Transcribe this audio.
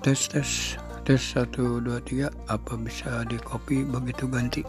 tes tes. Tes satu dua tiga. Apa bisa di copy? Begitu ganti.